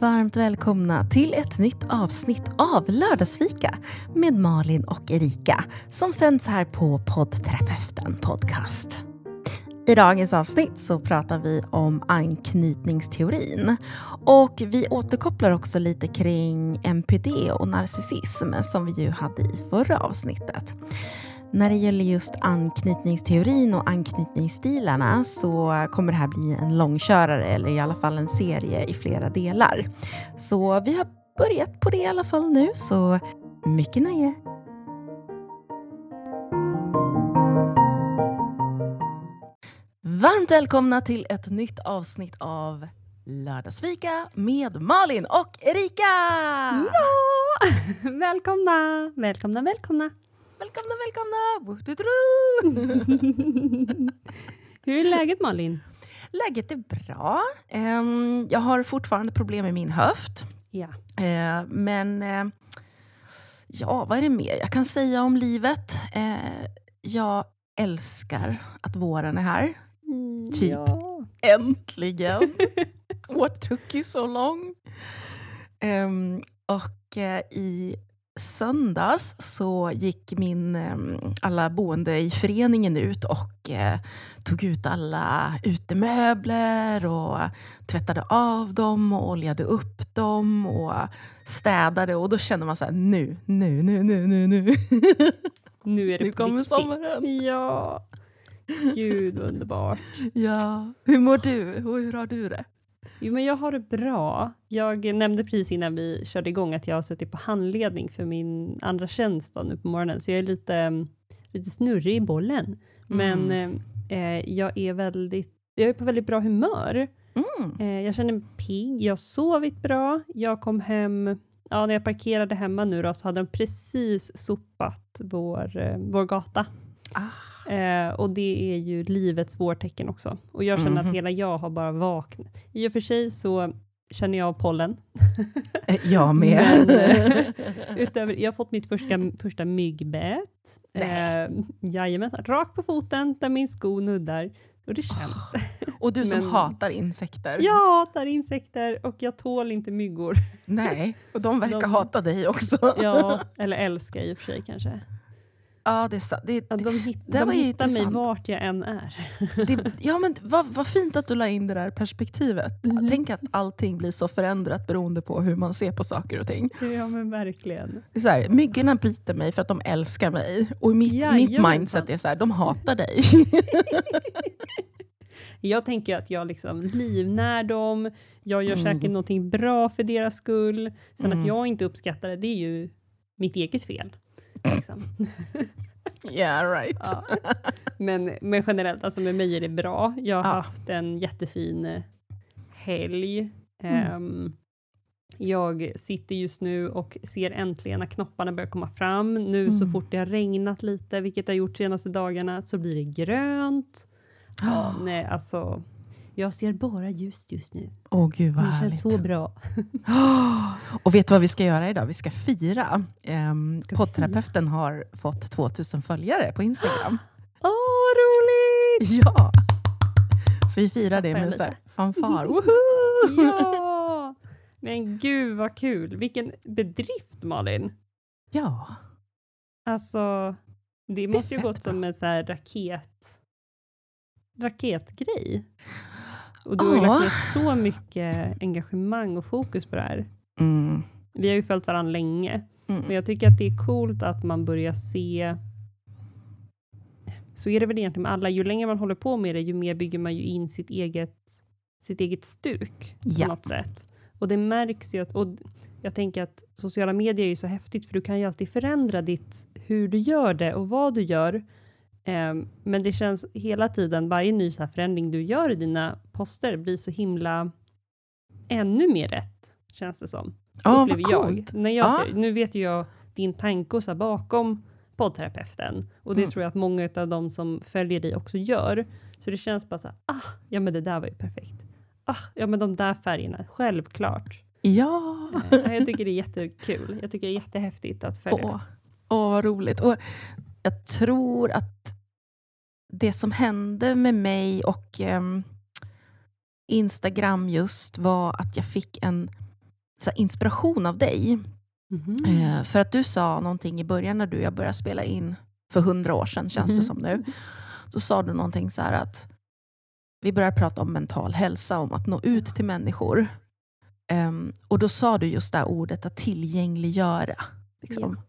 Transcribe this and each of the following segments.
Varmt välkomna till ett nytt avsnitt av Lördagsfika med Malin och Erika som sänds här på poddterapeuten podcast. I dagens avsnitt så pratar vi om anknytningsteorin och vi återkopplar också lite kring NPD och narcissism som vi ju hade i förra avsnittet. När det gäller just anknytningsteorin och anknytningsstilarna så kommer det här bli en långkörare eller i alla fall en serie i flera delar. Så vi har börjat på det i alla fall nu, så mycket nöje! Varmt välkomna till ett nytt avsnitt av Lördagsfika med Malin och Erika! Ja! välkomna, välkomna, välkomna! Välkomna, välkomna! Hur är läget Malin? Läget är bra. Um, jag har fortfarande problem med min höft. Ja. Uh, men uh, ja, vad är det mer jag kan säga om livet? Uh, jag älskar att våren är här. Mm, typ ja. äntligen. What took you so long? Och i söndags så gick min, ehm, alla boende i föreningen ut och eh, tog ut alla utemöbler och tvättade av dem och oljade upp dem och städade. Och då kände man så här, nu, nu, nu, nu, nu, nu. Nu är det Nu kommer riktigt. sommaren. Ja. Gud underbart. Ja. Hur mår du och hur har du det? Jo, men jag har det bra. Jag nämnde precis innan vi körde igång att jag har suttit på handledning för min andra tjänst nu på morgonen, så jag är lite, lite snurrig i bollen. Men eh, jag är väldigt, jag är på väldigt bra humör. Mm. Eh, jag känner mig pigg, jag har sovit bra, jag kom hem, ja när jag parkerade hemma nu då, så hade de precis sopat vår, eh, vår gata. Ah. Eh, och det är ju livets vårtecken också. Och jag känner Mhm. att hela jag har bara vaknat. I och för sig så känner jag av pollen. Eh, Jag med. Men, eh, Utöver, jag har fått mitt första, första myggbett. Eh, jajamensan, rakt på foten där min sko nuddar. Och det känns. och du som Men- hatar insekter. Jag hatar insekter och jag tål inte myggor. Nej, och de verkar De- hata dig också. Ja, eller älskar i och för sig kanske. Ja, det. Det, Ja, de hit, Det de hittar mig vart jag än är. det, ja, men vad, vad fint att du la in det där perspektivet. Mhm. Tänk att allting blir så förändrat beroende på hur man ser på saker och ting. Ja men verkligen. Det är så här, myggorna biter mig för att de älskar mig. Och mitt, mitt Jajamensan. mindset är så här, de hatar dig. Jag tänker att jag liksom livnär dem, jag gör Mm. säkert någonting bra för deras skull. Sen Mm. att jag inte uppskattar det, det är ju mitt eget fel. Liksom. yeah, right. Ja. Men, men generellt, alltså med mig är det bra. Jag har Ja. haft en jättefin eh, helg. Mm. Ehm, jag sitter just nu och ser äntligen när knopparna börjar komma fram. Nu så Mm. fort det har regnat lite, vilket det har gjort senaste dagarna, så blir det grönt. Ja, nej, alltså, jag ser bara ljust just nu. Åh gud vad Det härligt. känns så bra. Och vet du vad vi ska göra idag? Vi ska fira. Um, Ska Poddterapeuten har fått 2000 följare på Instagram. Åh, vad roligt! ja! Så vi firar det med så fanfar. Woho! Ja! Men gud vad kul. Vilken bedrift Malin. Ja. Alltså, det måste ju fett gått som en så här raket, raketgrej. Och du har ju lagt ner så mycket engagemang och fokus på det här. Mm. Vi har ju följt varandra länge, Mm. men jag tycker att det är coolt att man börjar se så är det väl egentligen med alla. Ju längre man håller på med det, ju mer bygger man ju in sitt eget, sitt eget stuk på Ja. något sätt. Och det märks ju att, och jag tänker att sociala medier är ju så häftigt, för du kan ju alltid förändra ditt, hur du gör det och vad du gör. Ehm, men det känns hela tiden, varje ny så här förändring du gör i dina poster blir så himla ännu mer rätt, känns det som. Ja, vad upplever jag. coolt. När jag Ja. ser, nu vet ju jag din tanke så bakom poddterapeuten. Och det Mm. tror jag att många av de som följer dig också gör. Så det känns bara så här, ah, ja men det där var ju perfekt. Ah, ja men de där färgerna, självklart. Ja. Eh, jag tycker det är jättekul. Jag tycker det är jättehäftigt att följa Åh, Åh, vad roligt. Och jag tror att det som hände med mig och ehm, Instagram just var att jag fick en så inspiration av dig. Mhm. Eh, för att du sa någonting i början när du och jag började spela in för hundra år sedan, känns det Mhm. som nu. Då sa du någonting så här att vi började prata om mental hälsa, om att nå ut till människor. Ehm, och då sa du just det här ordet att tillgängliggöra. Liksom.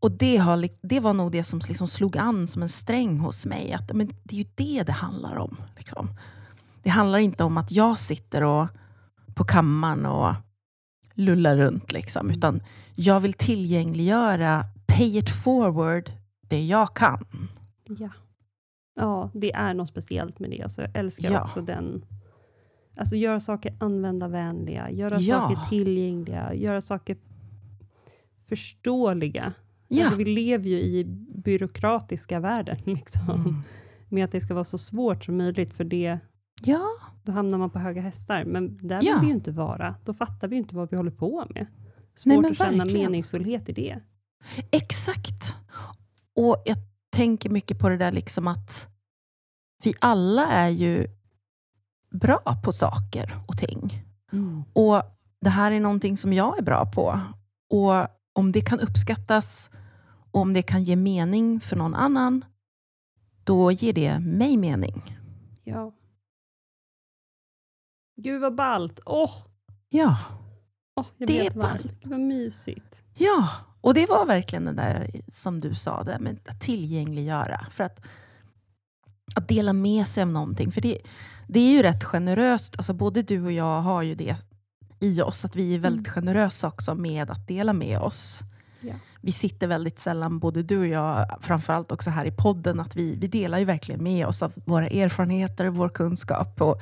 Och det, har, det var nog det som liksom slog an som en sträng hos mig. Att, men det är ju det det handlar om. Liksom. Det handlar inte om att jag sitter och, på kammaren och lullar runt. Liksom, Mm. utan jag vill tillgängliggöra, pay it forward, det jag kan. Ja. ja, det är något speciellt med det. Alltså, jag älskar Ja. också den... Alltså göra saker användarvänliga, göra Ja. saker tillgängliga, göra saker förståeliga. Ja. Alltså, vi lever ju i byråkratiska världen, liksom. Mm. med att det ska vara så svårt som möjligt, för det, ja, då hamnar man på höga hästar. Men där Ja. vill vi ju inte vara. Då fattar vi inte vad vi håller på med. Svårt Nej, att känna verkligen. meningsfullhet i det. exakt. Och jag tänker mycket på det där liksom att vi alla är ju bra på saker och ting. Och det här är någonting som jag är bra på. Och om det kan uppskattas om det kan ge mening för någon annan, då ger det mig mening. Ja. Gud vad ballt. Åh, Ja, åh, jag Det är ballt. Vad mysigt. ja. Och det var verkligen det där som du sa, det med att tillgängliggöra. För att, att dela med sig av någonting. För det, det är ju rätt generöst, alltså både du och jag har ju det i oss, att vi är väldigt generösa också med att dela med oss. Ja. Vi sitter väldigt sällan, både du och jag, framförallt också här i podden, att vi, vi delar ju verkligen med oss av våra erfarenheter och vår kunskap. Och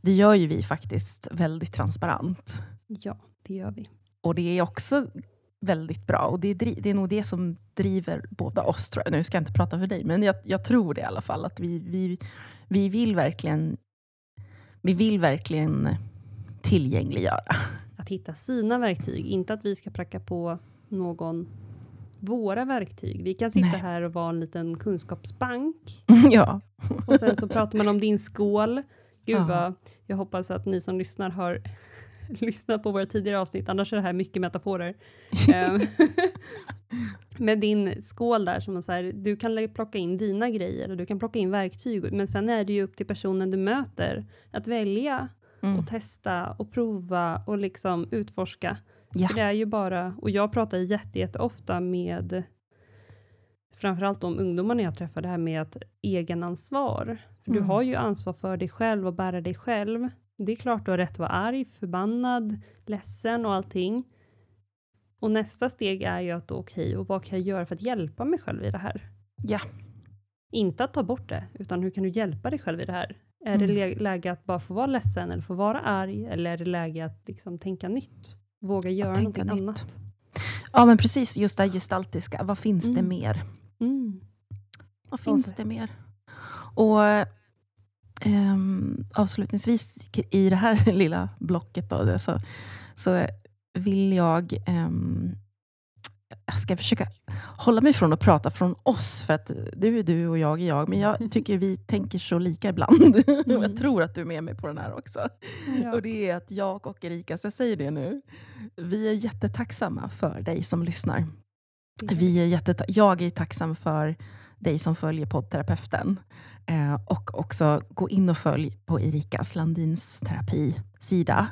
det gör ju vi faktiskt väldigt transparent. Ja, det gör vi. Och det är också väldigt bra. Och det är, det är nog det som driver båda oss, tror jag. Nu ska jag inte prata för dig, men jag, jag tror det i alla fall. Att vi, vi, vi, vill verkligen, vi vill verkligen tillgängliggöra. Att hitta sina verktyg, inte att vi ska pracka på någon våra verktyg. Vi kan sitta Nej. här och vara en liten kunskapsbank ja. och sen så pratar man om din skål. Gud Ja. vad, jag hoppas att ni som lyssnar har lyssnat på våra tidigare avsnitt, annars är det här mycket metaforer. Ehm, Med din skål där, som man så här, du kan plocka in dina grejer och du kan plocka in verktyg, men sen är det ju upp till personen du möter att välja Mm. och testa och prova och liksom utforska. Ja. För det är ju bara, och jag pratar jätte, jätteofta med framförallt de ungdomarna jag träffar, det här med att egenansvar. För du Mm. har ju ansvar för dig själv och bära dig själv. Det är klart du har rätt att vara arg, förbannad, ledsen och allting. Och nästa steg är ju att okej, och vad kan jag göra för att hjälpa mig själv i det här? Ja. Inte att ta bort det, utan hur kan du hjälpa dig själv i det här? Är det Mm. lä- läge att bara få vara ledsen eller få vara arg? Eller är det läge att liksom tänka nytt? Våga göra någonting nytt. annat? ja, men precis. Just det här gestaltiska. Vad finns det Mm. mer? Mm. Vad finns så. det mer? Och ehm, avslutningsvis i det här lilla blocket då, det, så, så vill jag ehm, jag ska försöka hålla mig från att prata från oss, för att du är du och jag är jag, men jag tycker vi tänker så lika ibland. och Mm. jag tror att du är med mig på den här också. Ja. Och det är att jag och Erika, så jag säger det nu, vi är jättetacksamma för dig som lyssnar. Vi är jätteta- jag är tacksam för dig som följer poddterapeuten. Eh, och också gå in och följ på Erikas Landins terapisida.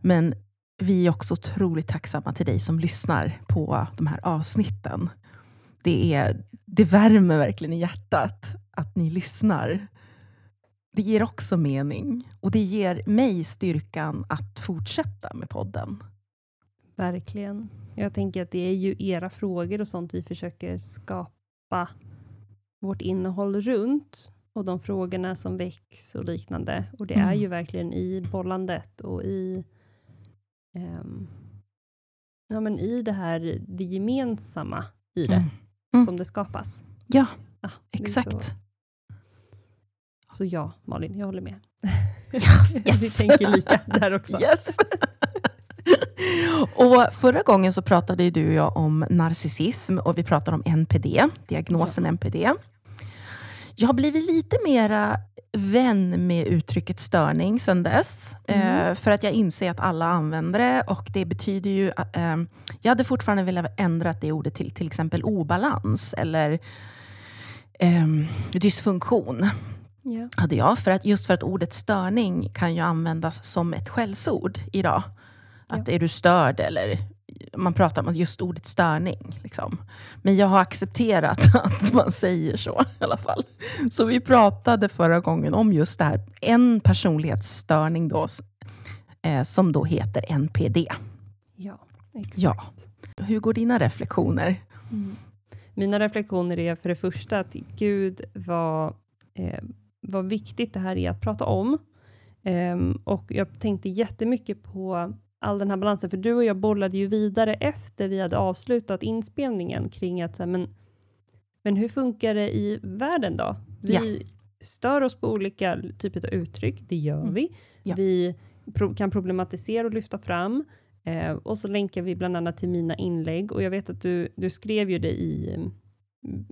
Men vi är också otroligt tacksamma till dig som lyssnar på de här avsnitten. Det, är, det värmer verkligen i hjärtat att ni lyssnar. Det ger också mening och det ger mig styrkan att fortsätta med podden. Verkligen. Jag tänker att det är ju era frågor och sånt vi försöker skapa vårt innehåll runt och de frågorna som väcks och liknande. Och det är Mm. ju verkligen i bollandet och i ehm, ja, men i det här det gemensamma i det Mm. Mm. som det skapas. Ja, Ah, det är exakt. Så, så ja, Malin, jag håller med. Yes, Vi yes. tänker lika där också. Yes. och förra gången så pratade ju du och jag om narcissism och vi pratade om NPD, diagnosen NPD. Jag har blivit lite mera vän med uttrycket störning sen dess. Mm. Eh, för att jag inser att alla använder det och det betyder ju... att, Eh, jag hade fortfarande velat ändra det ordet till till exempel obalans eller eh, dysfunktion. Ja. hade jag. För att, just för att ordet störning kan ju användas som ett skällsord idag. Att är du störd eller man pratar om just ordet störning. Liksom. Men jag har accepterat att man säger så i alla fall. Så vi pratade förra gången om just det här. En personlighetsstörning då, eh, som då heter NPD. Ja, exakt. Ja. Hur går dina reflektioner? Mm. Mina reflektioner är för det första att gud vad, eh, vad viktigt det här är att prata om. Ehm, och jag tänkte jättemycket på all den här balansen, för du och jag bollade ju vidare efter vi hade avslutat inspelningen kring att så här, men, men hur funkar det i världen då? Vi Ja. stör oss på olika typer av uttryck, det gör Mm. vi. Ja. Vi pro- kan problematisera och lyfta fram. Eh, och så länkar vi bland annat till mina inlägg och jag vet att du, du skrev ju det i mm,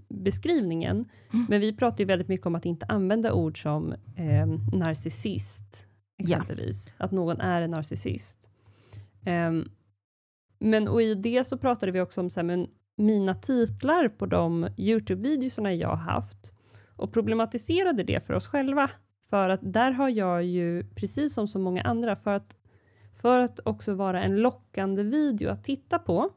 beskrivningen, Mm. men vi pratar ju väldigt mycket om att inte använda ord som eh, narcissist, Ja. exempelvis. Att någon är en narcissist. Um, men och i det så pratade vi också om så här, men mina titlar på de Youtube-videorna jag har haft och problematiserade det för oss själva. För att där har jag ju, precis som så många andra, för att, för att också vara en lockande video att titta på,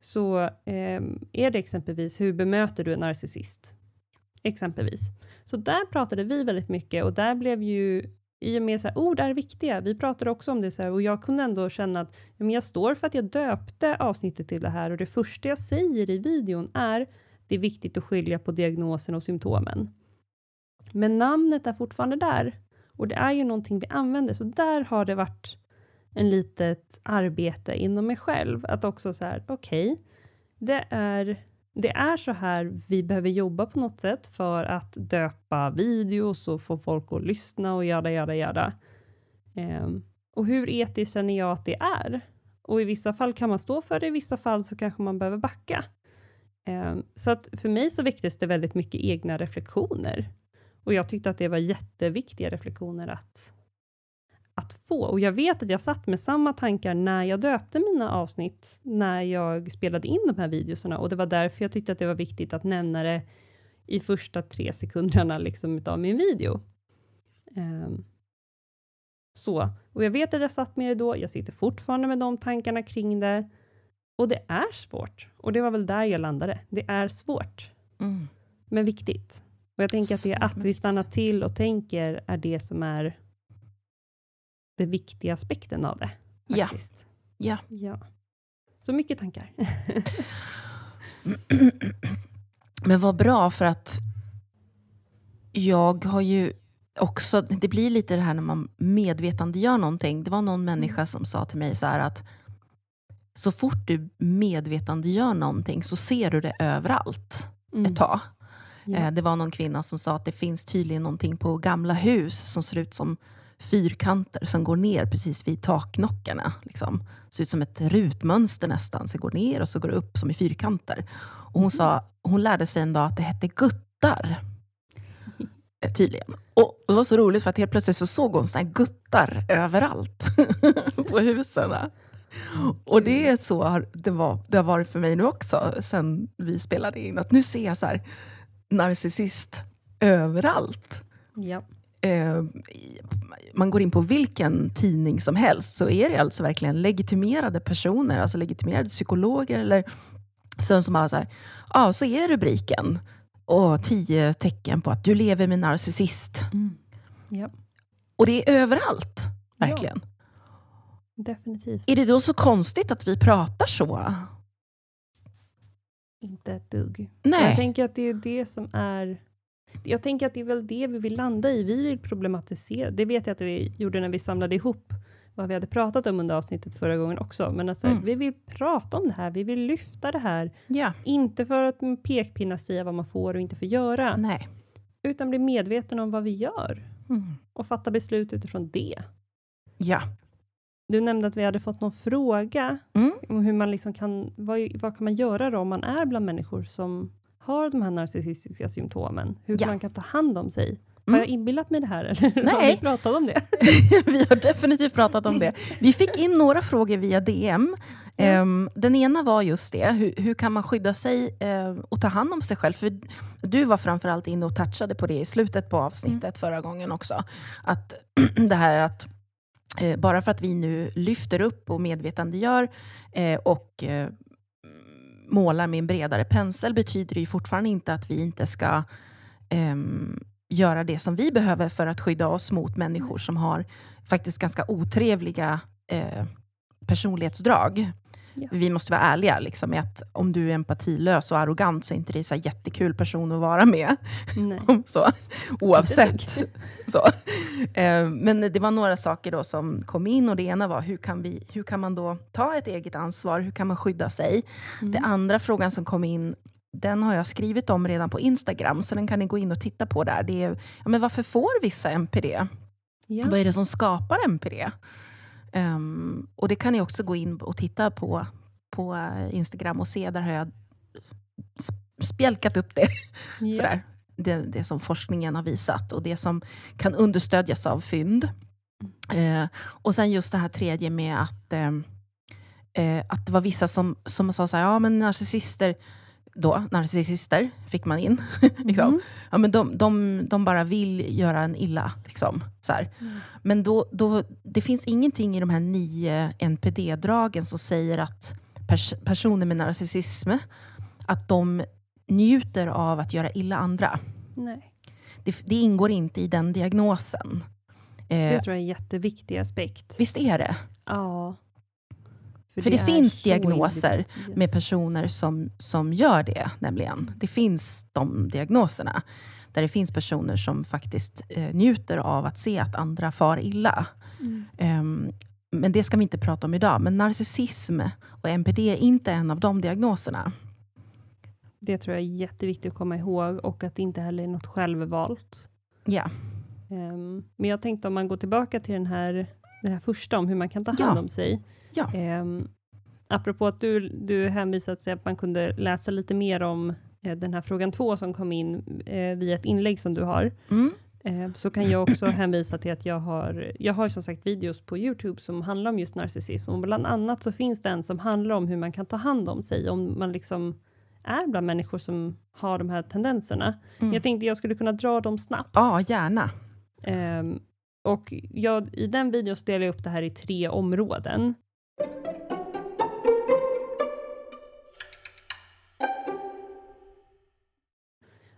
så eh, är det exempelvis hur bemöter du en narcissist? Exempelvis. Så där pratade vi väldigt mycket och där blev ju i och med så här, oh, ord är viktiga. Vi pratade också om det så här, och jag kunde ändå känna att men jag står för att jag döpte avsnittet till det här och det första jag säger i videon är det är viktigt att skilja på diagnosen och symptomen. Men namnet är fortfarande där och det är ju någonting vi använder, så där har det varit en litet arbete inom mig själv att också så här, okej, det är det är så här vi behöver jobba på något sätt för att döpa videos och få folk att lyssna och göra, göra, göra. Ehm, och hur etiskt känner jag att det är? Och i vissa fall kan man stå för det, i vissa fall så kanske man behöver backa. Ehm, så att för mig så väcktes det väldigt mycket egna reflektioner. Och jag tyckte att det var jätteviktiga reflektioner att, att få. Och jag vet att jag satt med samma tankar när jag döpte mina avsnitt, när jag spelade in de här videorna. Och det var därför jag tyckte att det var viktigt att nämna det i första tre sekunderna liksom utav min video. Ehm, så, och jag vet att jag satt med det då, jag sitter fortfarande med de tankarna kring det. Och det är svårt. Och det var väl där jag landade. Det är svårt, Mm. men viktigt. Och jag tänker att det är att vi stannar till och tänker är det som är den viktiga aspekten av det. Faktiskt. Ja. ja. Så mycket tankar. Men vad bra, för att jag har ju också, det blir lite det här när man medvetandegör någonting. Det var någon människa som sa till mig så här att så fort du medvetandegör någonting så ser du det överallt Mm. ett tag. Eh, Det var någon kvinna som sa att det finns tydligen någonting på gamla hus som ser ut som fyrkanter som går ner precis vid taknockarna. Liksom. Ser ut som ett rutmönster nästan. Så går ner och så går det upp som i fyrkanter. Och hon, sa, hon lärde sig en dag att det hette guttar. Eh, Tydligen. Och det var så roligt för att helt plötsligt så såg hon såna här guttar överallt på husen. Och det är så det, var, det har varit för mig nu också, sen vi spelade in. Att nu ser jag så här, narcissist överallt. ja. Eh, man går in på vilken tidning som helst så är det alltså verkligen legitimerade personer, alltså legitimerade psykologer eller så som bara så här, ja så är rubriken och tio tecken på att du lever med narcissist. ja. Och det är överallt, verkligen. Definitivt. Är det då så konstigt att vi pratar så? Inte ett dugg. Nej. Jag tänker att det är det som är... Jag tänker att det är väl det vi vill landa i. Vi vill problematisera. Det vet jag att vi gjorde när vi samlade ihop vad vi hade pratat om under avsnittet förra gången också. Men alltså, Mm. vi vill prata om det här. Vi vill lyfta det här. Ja. Inte för att med pekpinnar säga vad man får och inte får göra. Nej. Utan bli medveten om vad vi gör. Mm. Och fatta beslut utifrån det. Ja. Du nämnde att vi hade fått någon fråga Mm. om hur man liksom kan, vad, vad kan man göra då om man är bland människor som har de här narcissistiska symptomen, hur Ja. man kan ta hand om sig. Har Mm. jag inbillat mig det här eller har Nej. vi pratat om det? vi har definitivt pratat om det. Vi fick in några frågor via DM. Ja. Ehm, den ena var just det, hur, hur kan man skydda sig eh, och ta hand om sig själv? För du var framförallt inne och touchade på det i slutet på avsnittet Mm. förra gången också. Att det här att eh, bara för att vi nu lyfter upp och medvetandegör eh, och eh, målar med en bredare pensel betyder det ju fortfarande inte att vi inte ska ehm, göra det som vi behöver för att skydda oss mot människor som har faktiskt ganska otrevliga eh, personlighetsdrag. Ja. Vi måste vara ärliga liksom, med att om du är empatilös och arrogant så är inte det så jättekul person att vara med. Så, oavsett. Inte så. Eh, men det var några saker då som kom in och det ena var hur kan, vi, hur kan man då ta ett eget ansvar? Hur kan man skydda sig? Mm. Det andra frågan som kom in, den har jag skrivit om redan på Instagram, så den kan ni gå in och titta på där. Det är, ja, men varför får vissa NPD? Ja. Vad är det som skapar NPD? Ehm, och det kan ni också gå in och titta på, på Instagram och se. Där har jag sp- spjälkat upp det. Ja. Sådär. Det, det som forskningen har visat och det som kan understödjas av fynd. Eh, och sen just det här tredje med att, ehm, eh, att det var vissa som, som sa så här, ja men narcissister, då, narcissister fick man in. liksom. Mm. ja, men de, de, de bara vill göra en illa. Liksom, så. Mm. Men då, då, det finns ingenting i de här nio NPD-dragen som säger att pers personer med narcissism, att de njuter av att göra illa andra. Nej. Det, det ingår inte i den diagnosen. Det Eh, tror jag är en jätteviktig aspekt. visst är det? Ja. För det är finns diagnoser individuellt. med personer som, som gör det, nämligen. Det finns de diagnoserna. Där det finns personer som faktiskt eh, njuter av att se att andra far illa. Mm. Ehm, men det ska vi inte prata om idag. Men narcissism och NPD är inte en av de diagnoserna. Det tror jag är jätteviktigt att komma ihåg och att det inte heller är något självvalt. Ja, Ehm, men jag tänkte om man går tillbaka till den här, den här första om hur man kan ta Ja. hand om sig. Ja. Um, apropå att du, du hänvisade till att man kunde läsa lite mer om eh, den här frågan två som kom in eh, via ett inlägg som du har. mm. Eh, så kan jag också hänvisa till att jag har, jag har som sagt videos på Youtube som handlar om just narcissism. Och bland annat så finns det en som handlar om hur man kan ta hand om sig om man liksom är bland människor som har de här tendenserna. Mm. Jag tänkte jag skulle kunna dra dem snabbt. ja gärna. Ehm, och jag, i den videon så delar jag upp det här i tre områden.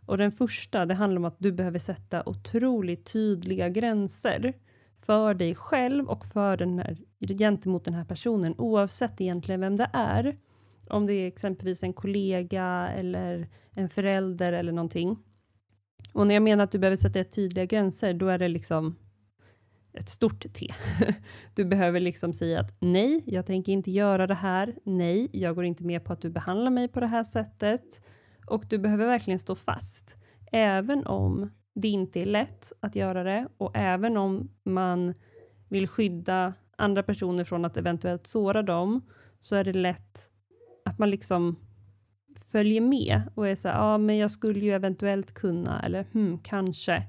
Och den första, det handlar om att du behöver sätta otroligt tydliga gränser för dig själv och för den här, gentemot den här personen, oavsett egentligen vem det är. Om det är exempelvis en kollega eller en förälder eller någonting. Och när jag menar att du behöver sätta tydliga gränser, då är det liksom ett stort T. Du behöver liksom säga att nej, jag tänker inte göra det här. Nej, jag går inte med på att du behandlar mig på det här sättet. Och du behöver verkligen stå fast. Även om det inte är lätt att göra det och även om man vill skydda andra personer från att eventuellt såra dem, så är det lätt att man liksom följer med och är så här, ja ah, men jag skulle ju eventuellt kunna, eller hmm, kanske.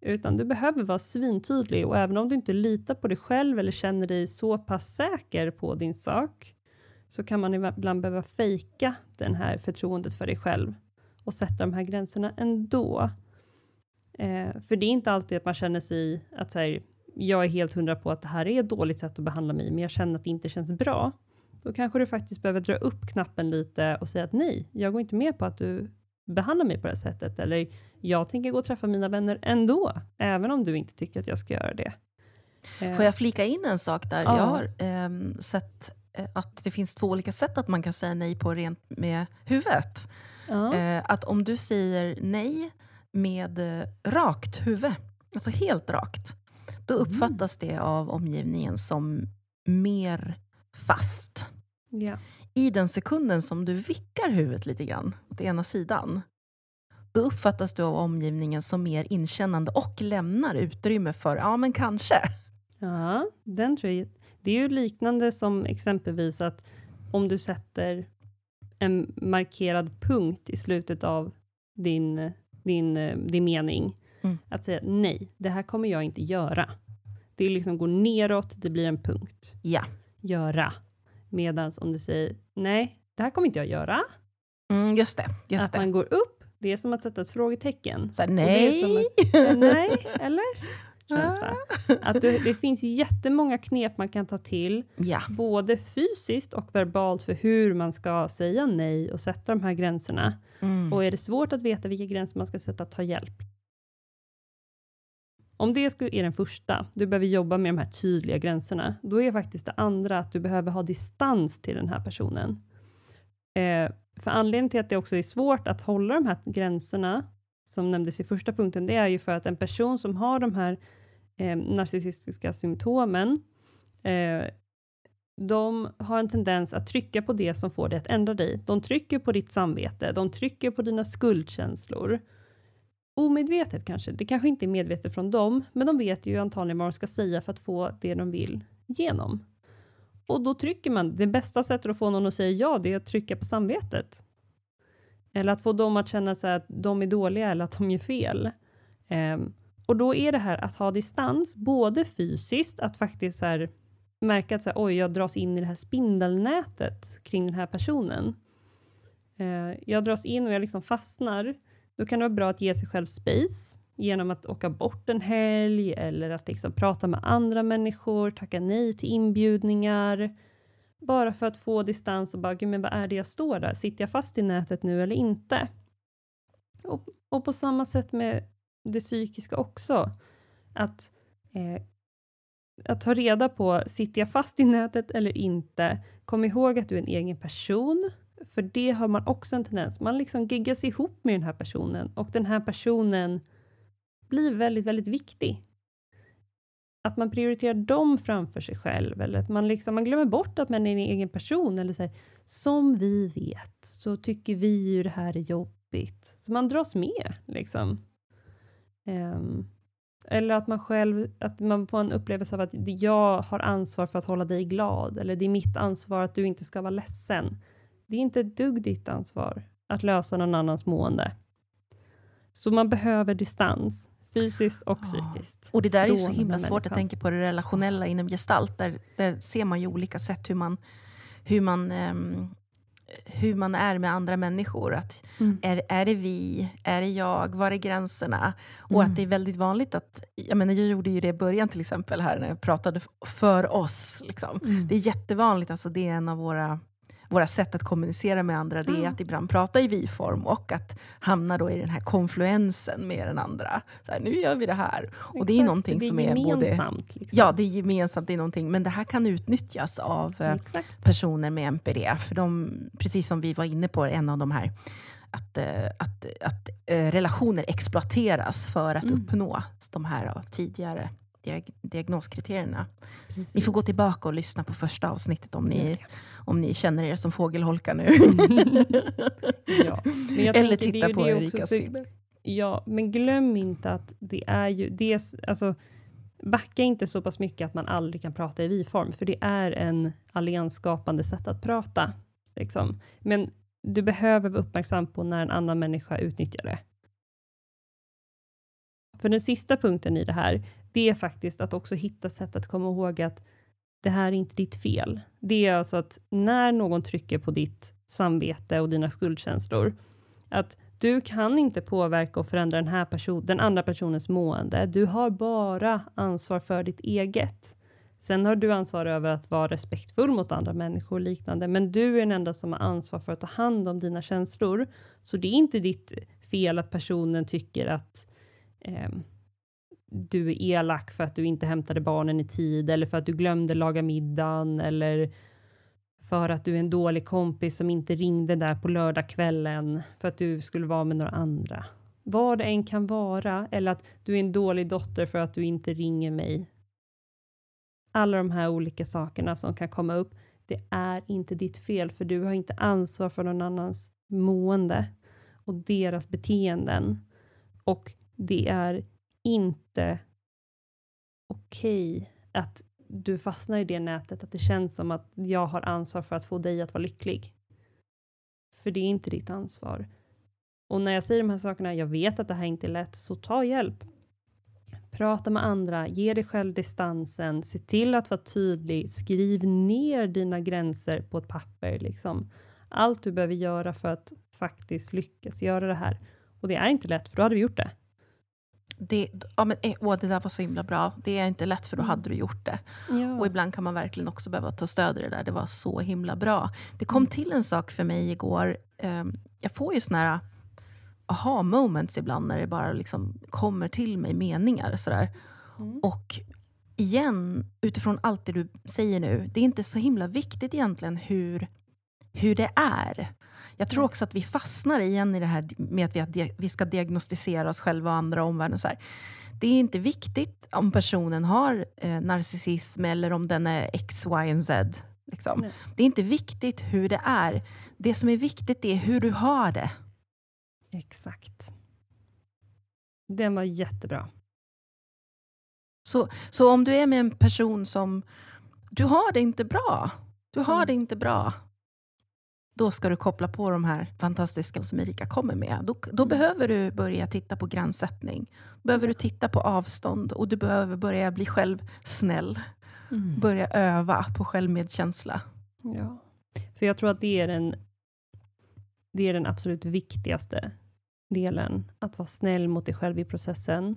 Utan du behöver vara svintydlig och även om du inte litar på dig själv eller känner dig så pass säker på din sak, så kan man ibland behöva fejka den här förtroendet för dig själv och sätta de här gränserna ändå. Eh, för det är inte alltid att man känner sig att så här, jag är helt hundra på att det här är ett dåligt sätt att behandla mig, men jag känner att det inte känns bra. Då kanske du faktiskt behöver dra upp knappen lite och säga att nej, jag går inte med på att du behandlar mig på det här sättet. Eller jag tänker gå och träffa mina vänner ändå, även om du inte tycker att jag ska göra det. Eh, Får jag flika in en sak där? Ja. Jag har ehm, sett eh, att det finns två olika sätt att man kan säga nej på rent med huvudet. ja. Eh, att om du säger nej med rakt huvud, alltså helt rakt, då Mm. uppfattas det av omgivningen som mer fast. ja. I den sekunden som du vickar huvudet lite grann åt ena sidan, då uppfattas du av omgivningen som mer inkännande och lämnar utrymme för, ja men kanske. Ja, den tror jag. Det är ju liknande som exempelvis att om du sätter en markerad punkt i slutet av din, din, din mening. Mm. Att säga nej, det här kommer jag inte göra. Det liksom går neråt, det blir en punkt. Ja. Göra. Medan om du säger nej, det här kommer inte jag göra. Mm, just det. Just att det. man går upp, det är som att sätta ett frågetecken. Så här, nej. att- Eh, nej, eller? Känns va? Att du, det finns jättemånga knep man kan ta till, Ja. både fysiskt och verbalt, för hur man ska säga nej och sätta de här gränserna. Mm. Och är det svårt att veta vilka gränser man ska sätta, ta hjälp. Om det är den första, du behöver jobba med de här tydliga gränserna, då är faktiskt det andra att du behöver ha distans till den här personen. Eh, för anledningen till att det också är svårt att hålla de här gränserna, som nämndes i första punkten, det är ju för att en person som har de här eh, narcissistiska symptomen, eh, de har en tendens att trycka på det som får dig att ändra dig. De trycker på ditt samvete, de trycker på dina skuldkänslor. Omedvetet kanske, det kanske inte är medvetet från dem, men de vet ju antagligen vad de ska säga för att få det de vill igenom. Och då trycker man, det bästa sättet att få någon att säga ja, det är att trycka på samvetet. Eller att få dem att känna sig att de är dåliga eller att de gör fel. Um, och då är det här att ha distans, både fysiskt, att faktiskt så här, märka att så här, oj, jag dras in i det här spindelnätet kring den här personen. Uh, jag dras in och jag liksom fastnar. Då kan det vara bra att ge sig själv space genom att åka bort en helg eller att liksom prata med andra människor, tacka nej till inbjudningar. Bara för att få distans och bara, gud, men vad är det jag står där? Sitter jag fast i nätet nu eller inte? Och, och på samma sätt med det psykiska också. Att, eh, att ta reda på, sitter jag fast i nätet eller inte? Kom ihåg att du är en egen person, för det har man också en tendens, man liksom giggas ihop med den här personen och den här personen blir väldigt, väldigt viktig. Att man prioriterar dem framför sig själv eller att man, liksom, man glömmer bort att man är en egen person eller säger som vi vet så tycker vi ju det här är jobbigt. Så man dras med liksom. Um, eller att man själv, att man får en upplevelse av att jag har ansvar för att hålla dig glad eller det är mitt ansvar att du inte ska vara ledsen. Det är inte ett dugg ditt ansvar att lösa någon annans mående. Så man behöver distans, fysiskt och Ja. psykiskt. Och det där är så himla svårt. Jag människan. tänker på det relationella inom gestalt. Där, där ser man ju olika sätt hur man, hur man, ehm, hur man är med andra människor. Att Mm. är, är det vi? Är det jag? Var är gränserna? Och Mm. att det är väldigt vanligt att... Jag, menar, jag gjorde ju det i början till exempel här när jag pratade för oss. Liksom. Mm. Det är jättevanligt, alltså det är en av våra, våra sätt att kommunicera med andra. Det är Ja. att ibland prata i vi-form och att hamna då i den här konfluensen med den andra. Så här, nu gör vi det här. Och det är Exakt, någonting det som är både... Liksom. Ja, det är gemensamt, det är någonting. Men det här kan utnyttjas av eh, Exakt. personer med MPD. För de, precis som vi var inne på, en av de här, att, eh, att, att eh, relationer exploateras för att Mm. uppnå de här tidigare diag diagnoskriterierna. Precis. Ni får gå tillbaka och lyssna på första avsnittet om ni, om ni känner er som fågelholkar nu. ja. Eller titta på Erikas filmer. Ja, men glöm inte att det är ju... Det är, alltså, backa inte så pass mycket att man aldrig kan prata i vi-form, för det är en alliansskapande sätt att prata. Liksom. Men du behöver vara uppmärksam på när en annan människa utnyttjar det. För den sista punkten i det här, det är faktiskt att också hitta sätt att komma ihåg att det här är inte ditt fel. Det är alltså att när någon trycker på ditt samvete och dina skuldkänslor, att du kan inte påverka och förändra den, här person, den andra personens mående. Du har bara ansvar för ditt eget. Sen har du ansvar över att vara respektfull mot andra människor och liknande, men du är den enda som har ansvar för att ta hand om dina känslor. Så det är inte ditt fel att personen tycker att eh, du är elak för att du inte hämtade barnen i tid, eller för att du glömde laga middagen, eller för att du är en dålig kompis som inte ringde där på lördagskvällen för att du skulle vara med några andra. Vad det än kan vara, eller att du är en dålig dotter för att du inte ringer mig. Alla de här olika sakerna som kan komma upp, det är inte ditt fel, för du har inte ansvar för någon annans mående och deras beteenden. Och det är inte okej att du fastnar i det nätet, att det känns som att jag har ansvar för att få dig att vara lycklig. för det är inte ditt ansvar. Och när jag säger de här sakerna, jag vet att det här inte är lätt, så ta hjälp. Prata med andra, ge dig själv distansen, se till att vara tydlig, skriv ner dina gränser på ett papper. Liksom. Allt du behöver göra för att faktiskt lyckas göra det här. Och det är inte lätt, för då hade vi gjort det. Det, ja, men, eh, åh, det där var så himla bra. Det är inte lätt, för då Mm. hade du gjort det. Ja. Och ibland kan man verkligen också behöva ta stöd i det där. Det var så himla bra. Det kom Mm. till en sak för mig igår. Ehm, Jag får ju såna här aha moments ibland när det bara liksom kommer till mig meningar. Sådär. Mm. Och igen, utifrån allt det du säger nu, det är inte så himla viktigt egentligen hur, hur det är. Jag tror Nej. också att vi fastnar igen i det här med att vi, att vi ska diagnostisera oss själva och andra och omvärlden. Så här. Det är inte viktigt om personen har eh, narcissism eller om den är X, Y och Z. Liksom. Det är inte viktigt hur det är. Det som är viktigt är hur du har det. Exakt. Den var jättebra. Så, så om du är med en person som du har det inte bra, du har Mm. det inte bra, då ska du koppla på de här fantastiska som Erika kommer med. Då, då Mm. behöver du börja titta på gränssättning. Då behöver du titta på avstånd och du behöver börja bli själv snäll. Börja öva på självmedkänsla. Ja, för jag tror att det är den, det är den absolut viktigaste delen, att vara snäll mot dig själv i processen.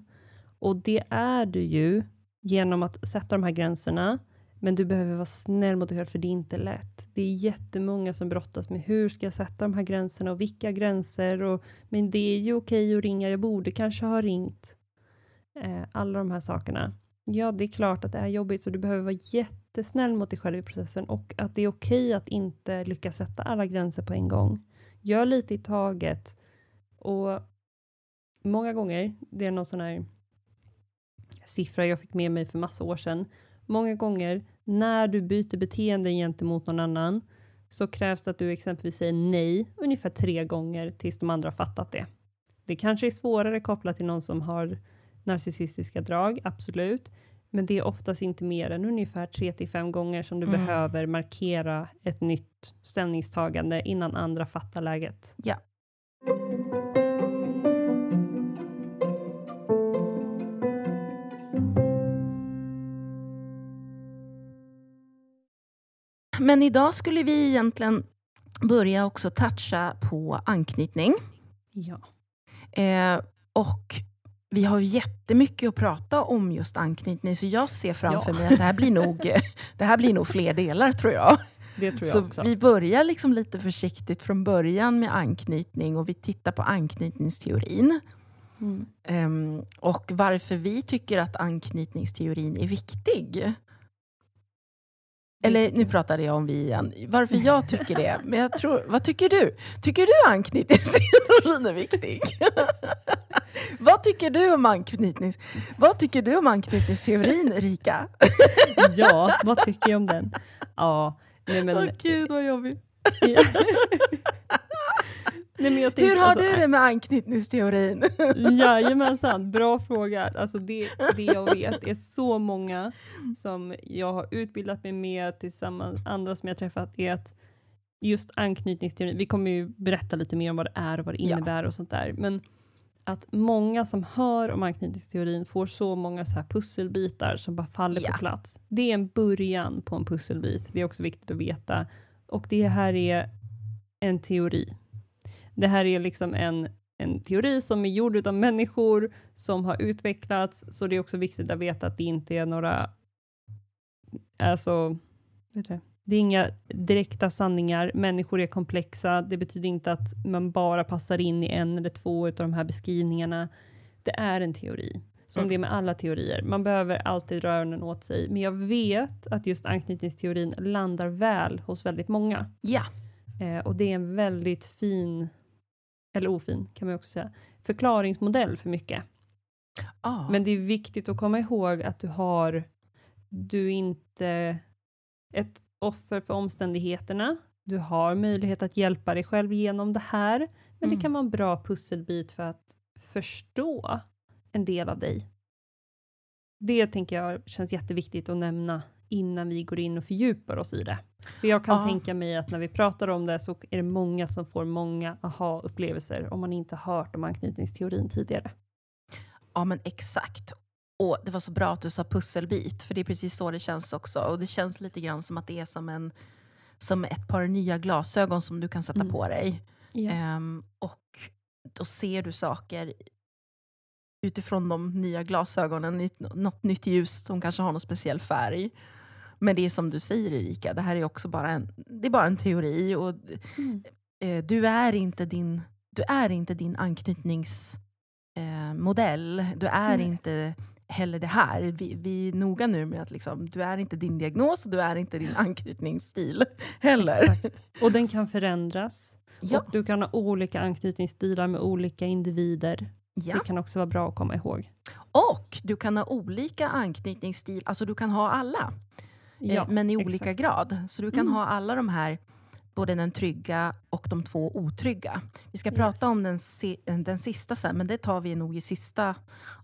Och det är du ju genom att sätta de här gränserna, men du behöver vara snäll mot dig själv, för det är inte lätt. Det är jättemånga som brottas med hur ska jag sätta de här gränserna och vilka gränser och men det är ju okej att ringa, jag borde kanske ha ringt. Eh, alla de här sakerna. Ja, det är klart att det är jobbigt, så du behöver vara jättesnäll mot dig själv i processen och att det är okej att inte lyckas sätta alla gränser på en gång. Gör lite i taget och många gånger, det är någon sån här siffra jag fick med mig för massa år sedan. Många gånger när du byter beteende gentemot någon annan så krävs det att du exempelvis säger nej ungefär tre gånger tills de andra har fattat det. Det kanske är svårare kopplat till någon som har narcissistiska drag, absolut. Men det är oftast inte mer än ungefär tre till fem gånger som du Mm. behöver markera ett nytt ställningstagande innan andra fattar läget. Ja. Men idag skulle vi egentligen börja också toucha på anknytning. Ja. Eh, och vi har ju jättemycket att prata om just anknytning, så jag ser framför Ja. mig att det här blir nog, det här blir nog fler delar, tror jag. Det tror jag Så också. vi börjar liksom lite försiktigt från början med anknytning och vi tittar på anknytningsteorin. Mm. Ehm, och varför vi tycker att anknytningsteorin är viktig. Eller nu pratade jag om vi igen. Varför jag tycker det. Men jag tror, vad tycker du? Tycker du anknytningsteorin är viktig? vad tycker du om anknytnings... Vad tycker du om anknytningsteorin, Erika? Ja, vad tycker jag om den? Ja, nej men... Åh gud vad jobbigt. Ja. nej, men jag tänker, Hur har alltså, du det med anknytningsteorin? Jajamensan, bra fråga. Alltså det, det jag vet är så många som jag har utbildat mig med tillsammans andra som jag träffat är att just anknytningsteorin, vi kommer ju berätta lite mer om vad det är och vad det Ja. innebär och sånt där, men att många som hör om anknytningsteorin får så många så här pusselbitar som bara faller Ja. på plats. Det är en början på en pusselbit. Det är också viktigt att veta. Och det här är en teori. Det här är liksom en, en teori som är gjord av människor som har utvecklats, så det är också viktigt att veta att det inte är några, alltså, vet du, det är inga direkta sanningar. Människor är komplexa. Det betyder inte att man bara passar in i en eller två av de här beskrivningarna. Det är en teori, som Mm. det är med alla teorier. Man behöver alltid röra öronen åt sig, men jag vet att just anknytningsteorin landar väl hos väldigt många. ja. Eh, och det är en väldigt fin, eller ofin kan man också säga, förklaringsmodell för mycket. Ah. Men det är viktigt att komma ihåg att du har, du är inte ett offer för omständigheterna. Du har möjlighet att hjälpa dig själv genom det här, men Mm. det kan vara en bra pusselbit för att förstå en del av dig. Det tänker jag känns jätteviktigt att nämna innan vi går in och fördjupar oss i det. För jag kan Ja. tänka mig att när vi pratar om det så är det många som får många aha-upplevelser om man inte hört om anknytningsteorin tidigare. Ja, men exakt. Och Det var så bra att du sa pusselbit, för det är precis så det känns också. Och Det känns lite grann som att det är som, en, som ett par nya glasögon som du kan sätta Mm. på dig. Ja. Ehm, och då ser du saker utifrån de nya glasögonen i något nytt ljus som kanske har någon speciell färg. Men det är som du säger Erika, det här är också bara en, det är bara en teori. Och Mm. eh, du är inte din, du är inte din anknytningsmodell. Eh, du är Nej. inte heller det här. Vi, vi är noga nu med att liksom, du är inte din diagnos och du är inte din anknytningsstil heller. Exakt. Och den kan förändras. Ja, du kan ha olika anknytningsstilar med olika individer. ja. Det kan också vara bra att komma ihåg. Och du kan ha olika anknytningsstil, alltså du kan ha alla. Eh, men i olika exakt. grad. Så du kan Mm. ha alla de här, både den trygga och de två otrygga. Vi ska Yes. prata om den, si- den sista sen, men det tar vi nog i sista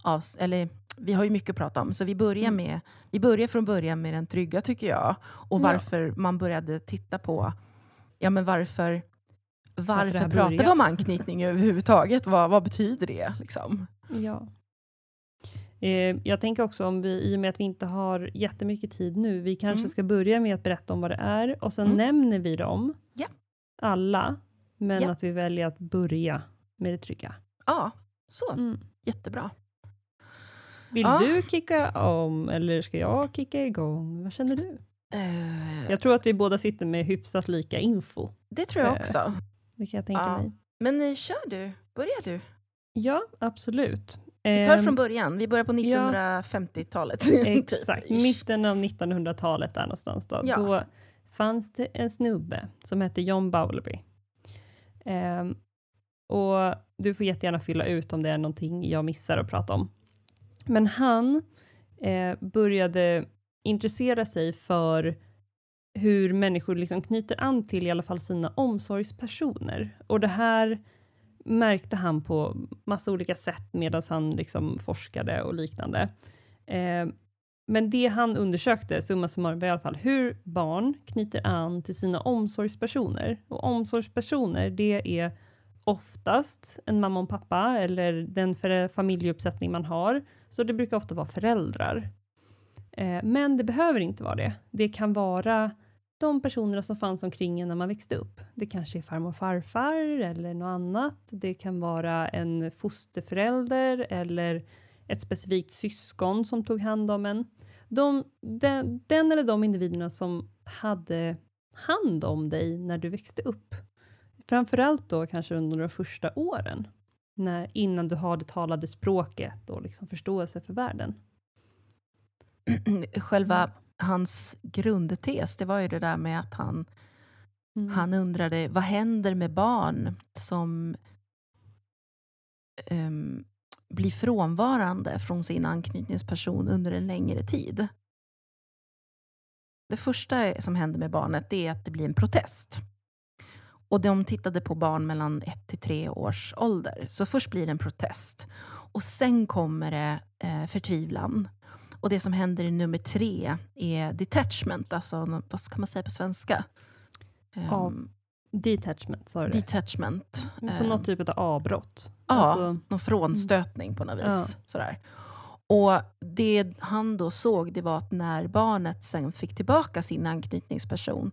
avs- eller vi har ju mycket att prata om, så vi börjar, Mm. med, vi börjar från början med den trygga tycker jag. Och Ja. varför man började titta på, ja men varför, varför, här pratar vi om anknytning överhuvudtaget? Vad, vad betyder det? Liksom? Ja. Eh, jag tänker också om vi, i och med att vi inte har jättemycket tid nu, vi kanske Mm. ska börja med att berätta om vad det är och sen Mm. nämner vi dem, Ja. alla, men Ja. att vi väljer att börja med det trygga. Ja, så. Mm. Jättebra. Vill Ja. du kicka om eller ska jag kicka igång? Vad känner du? Eh, Jag tror att vi båda sitter med hyfsat lika info. det tror jag eh, också. Det kan jag tänka Ja. mig. Men kör du, börja du. Ja, absolut. Vi tar Ehm, från början, vi börjar på 1950-talet. Exakt, Typ. mitten av 1900-talet där någonstans. Då, Ja. då fanns det en snubbe som hette John Bowlby. Ehm, och du får jättegärna fylla ut om det är någonting jag missar att prata om. Men han eh, började intressera sig för hur människor liksom knyter an till i alla fall sina omsorgspersoner. Och det här märkte han på massa olika sätt medan han liksom forskade och liknande. Eh, men det han undersökte, summa summarum, var i alla fall hur barn knyter an till sina omsorgspersoner. Och omsorgspersoner, det är oftast en mamma och pappa eller den familjeuppsättning man har. Så det brukar ofta vara föräldrar. Eh, men det behöver inte vara det. Det kan vara de personerna som fanns omkring en när man växte upp. Det kanske är farmor och farfar eller något annat. Det kan vara en fosterförälder eller ett specifikt syskon som tog hand om en. De, den, den eller de individerna som hade hand om dig när du växte upp. Framförallt då kanske under de första åren. När, innan du har det talade språket och liksom förståelse för världen. Själva hans grundtes, det var ju det där med att han, Mm. han undrade vad händer med barn som ehm, blir frånvarande från sin anknytningsperson under en längre tid. Det första som händer med barnet är att det blir en protest. Och de tittade på barn mellan ett till tre års ålder. Så först blir det en protest. Och sen kommer det eh, förtvivlan. Och det som händer i nummer tre är detachment. Alltså, vad ska man säga på svenska? Ja, Ehm, Detachment, sa du det? detachment. På Ehm, något typ av avbrott. Ja, Alltså, någon frånstötning på något vis. Ja. Sådär. Och det han då såg det var att när barnet sen fick tillbaka sin anknytningsperson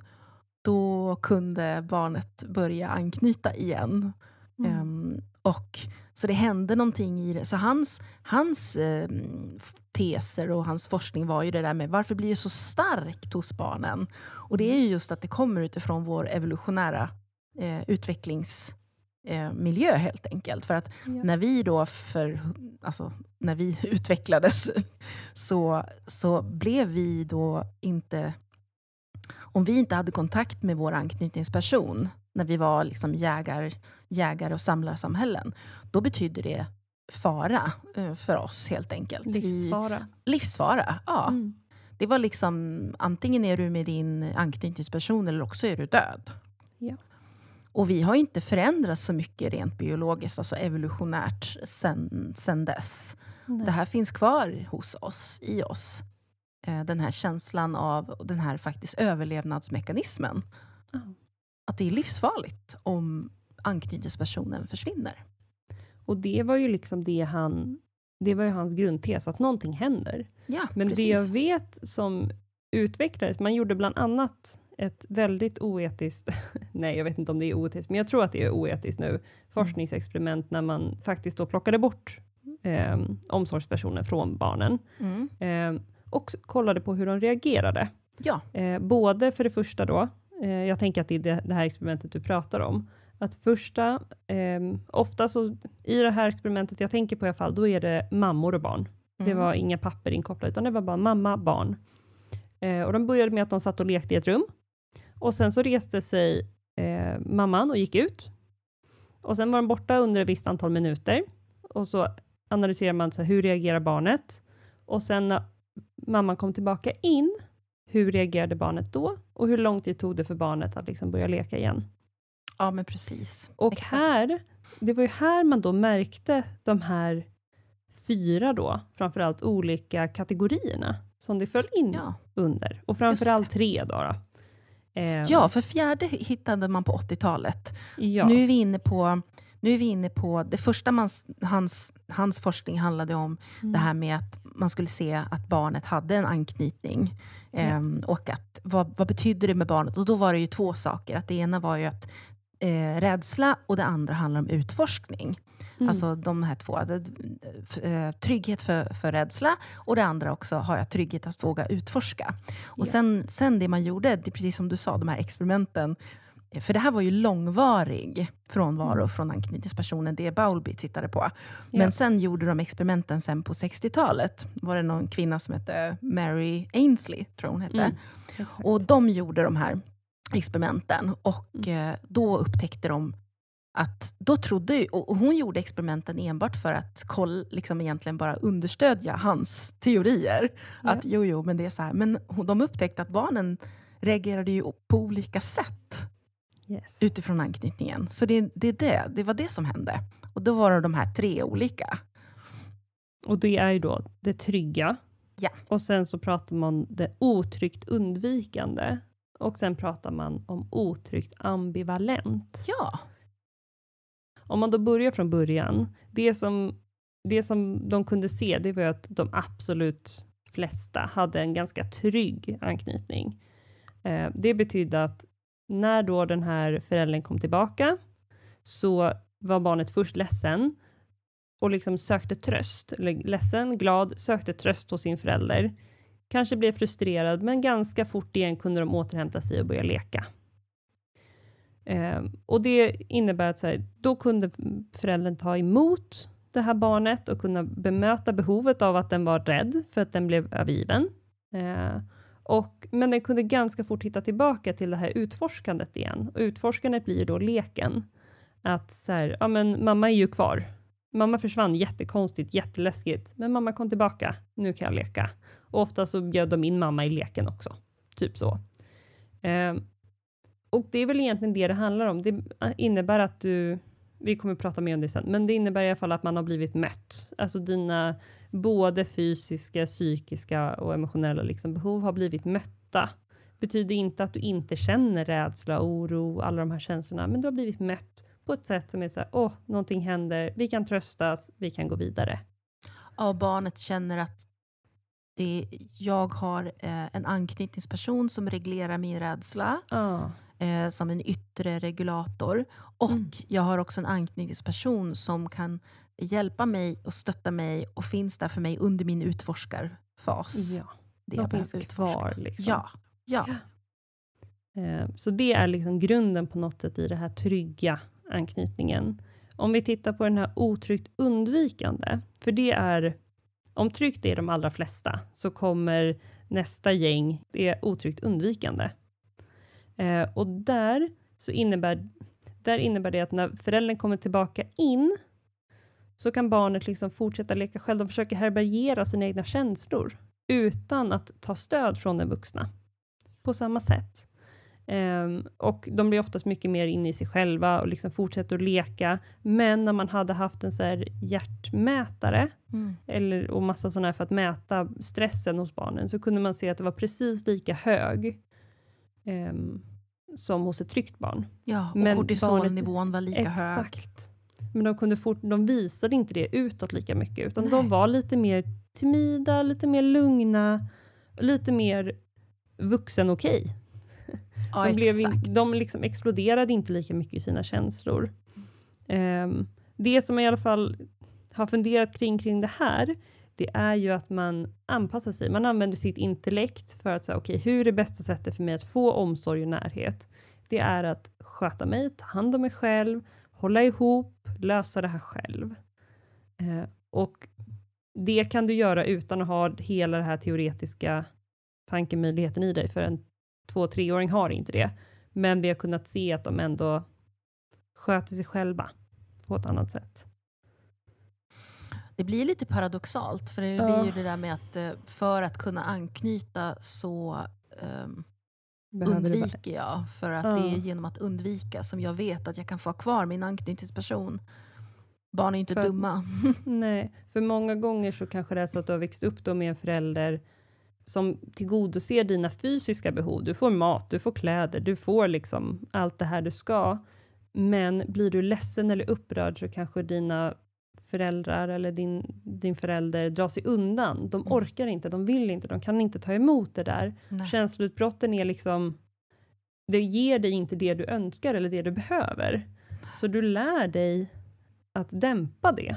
då kunde barnet börja anknyta igen. mm. Ehm, och, så det hände någonting i det. Så hans, hans f- teser och hans forskning var ju det där med varför blir det så starkt hos barnen? Och det är ju just att det kommer utifrån vår evolutionära eh, utvecklingsmiljö eh, miljö helt enkelt. För att Ja. när vi då för, alltså, när vi utvecklades så, så blev vi då inte... Om vi inte hade kontakt med vår anknytningsperson när vi var liksom jägar, jägare och samlarsamhällen, då betydde det fara eh, för oss helt enkelt. Livsfara. livsfara, ja. Mm. Det var liksom, antingen är du med din anknytningsperson eller också är du död. Ja. Och vi har inte förändrats så mycket rent biologiskt, alltså evolutionärt, sen, sen dess. Nej. Det här finns kvar hos oss, i oss. eh, den här känslan av den här faktiskt överlevnadsmekanismen. Ja. Att det är livsfarligt om anknytningspersonen försvinner. Och det var ju liksom det han, det var ju hans grundtes, att någonting händer. Ja, Men precis. det jag vet som utvecklades, man gjorde bland annat ett väldigt oetiskt, nej jag vet inte om det är oetiskt, men jag tror att det är oetiskt nu, forskningsexperiment när man faktiskt då plockade bort eh, omsorgspersoner från barnen Mm. eh, och kollade på hur de reagerade. Ja, Eh, både för det första då, jag tänker att det är det, det här experimentet du pratar om, att första, eh, ofta så i det här experimentet jag tänker på i alla fall, då är det mammor och barn. Det Mm. var inga papper inkopplade, utan det var bara mamma, barn. Eh, och de började med att de satt och lekte i ett rum. Och sen så reste sig eh, mamman och gick ut. Och sen var de borta under ett visst antal minuter. Och så analyserar man så här, hur reagerar barnet? Och sen när mamman kom tillbaka in, hur reagerade barnet då? Och hur lång tid tog det för barnet att liksom börja leka igen? ja men precis. Och Exakt. här, det var ju här man då märkte de här fyra då, framförallt olika kategorierna som det föll in Ja. under. Och framförallt tre då. då. Eh, ja, för fjärde hittade man på 80-talet. ja. Nu är vi inne på nu är vi inne på, det första man, hans, hans forskning handlade om Mm. det här med att man skulle se att barnet hade en anknytning. Ja. Ehm, och att, vad, vad betyder det med barnet? Och då var det ju två saker. Att det ena var ju att eh, rädsla och det andra handlar om utforskning. Mm. Alltså de här två. Det, eh, trygghet för, för rädsla och det andra också har jag trygghet att våga utforska. Och Ja. sen, sen det man gjorde, det är precis som du sa, de här experimenten. För det här var ju långvarig frånvaro Mm. från anknytningspersonen, det Bowlby tittade på. Men Ja. sen gjorde de experimenten sen på 60-talet. var det någon kvinna som hette Mary Ainsley, tror hon hette. Mm. Och de gjorde de här experimenten och Mm. eh, då upptäckte de att, då trodde ju, och hon gjorde experimenten enbart för att koll, liksom egentligen bara understödja hans teorier. Ja. Att jo, jo, men det är så här. Men de upptäckte att barnen reagerade ju på olika sätt yes. utifrån anknytningen. Så det, det, är det, det var det som hände. Och då var det de här tre olika. Och det är ju då det trygga. Ja. Och sen så pratar man det otryggt undvikande. Och sen pratar man om otryggt ambivalent. Ja, Om man då börjar från början, det som, det som de kunde se, det var att de absolut flesta hade en ganska trygg anknytning. Eh, det betydde att när då den här föräldern kom tillbaka, så var barnet först ledsen och liksom sökte tröst, eller ledsen, glad, sökte tröst hos sin förälder. Kanske blev frustrerad, men ganska fort igen kunde de återhämta sig och börja leka. Eh, och det innebär att så här, då kunde föräldern ta emot det här barnet och kunna bemöta behovet av att den var rädd för att den blev övergiven. Eh, och, men den kunde ganska fort hitta tillbaka till det här utforskandet igen. Och utforskandet blir då leken. Att så här, ja men mamma är ju kvar. Mamma försvann jättekonstigt, jätteläskigt. Men mamma kom tillbaka, nu kan jag leka. Och ofta så bjöd de in mamma i leken också. Typ så. Eh, och det är väl egentligen det det handlar om. Det innebär att du, vi kommer prata mer om det sen, men det innebär i alla fall att man har blivit mött. Alltså dina både fysiska, psykiska och emotionella liksom behov har blivit mötta. Betyder inte att du inte känner rädsla, oro, alla de här känslorna, men du har blivit mött på ett sätt som är så här, åh, någonting händer, vi kan tröstas, vi kan gå vidare. Ja, och barnet känner att det, jag har eh, en anknytningsperson som reglerar min rädsla Ja, eh, som en yttre regulator. Och Mm. jag har också en anknytningsperson som kan hjälpa mig och stötta mig och finns där för mig under min utforskarfas. ja. Det de finns kvar. Liksom. Ja, ja. Eh, Så det är liksom grunden på något sätt i den här trygga anknytningen. Om vi tittar på den här otryggt undvikande, för det är, om tryggt är de allra flesta, så kommer nästa gäng, det är otryggt undvikande. Eh, och där så innebär, där innebär det att när föräldern kommer tillbaka in, så kan barnet liksom fortsätta leka själv. De försöker härbärgera sina egna känslor, utan att ta stöd från den vuxna. På samma sätt. Um, och de blir oftast mycket mer inne i sig själva och liksom fortsätter att leka. Men när man hade haft en så här hjärtmätare Mm. eller, och massa sådana här för att mäta stressen hos barnen, så kunde man se att det var precis lika hög som hos ett tryggt barn. Ja, och Men kortisolnivån var lika hög. Exakt. Men de, kunde fort, de visade inte det utåt lika mycket, utan Nej. de var lite mer timida, lite mer lugna, lite mer vuxen-okej. Ja, de, blev exakt. de liksom exploderade inte lika mycket i sina känslor. Ehm, det som jag i alla fall har funderat kring, kring det här, det är ju att man anpassar sig. Man använder sitt intellekt för att säga, okej, hur är det bästa sättet för mig att få omsorg och närhet? Det är att sköta mig, ta hand om mig själv, hålla ihop, lösa det här själv. Eh, och det kan du göra utan att ha hela den här teoretiska tankemöjligheten i dig, för en två treåring har inte det. Men vi har kunnat se att de ändå sköter sig själva på ett annat sätt. Det blir lite paradoxalt, för det blir ju det där med att eh, för att kunna anknyta så vara- undviker jag. För att det är genom att undvika som jag vet att jag kan få ha kvar min anknytningsperson. Barn är inte För- dumma. Nej, för många gånger så kanske det är så att du har växt upp med en förälder som tillgodoser dina fysiska behov. Du får mat, du får kläder, du får liksom allt det här du ska. Men blir du ledsen eller upprörd så kanske dina föräldrar eller din, din förälder drar sig undan. De Mm. orkar inte, de vill inte, de kan inte ta emot det där. Nej. Känsloutbrotten är liksom, det ger dig inte det du önskar eller det du behöver. Så du lär dig att dämpa det.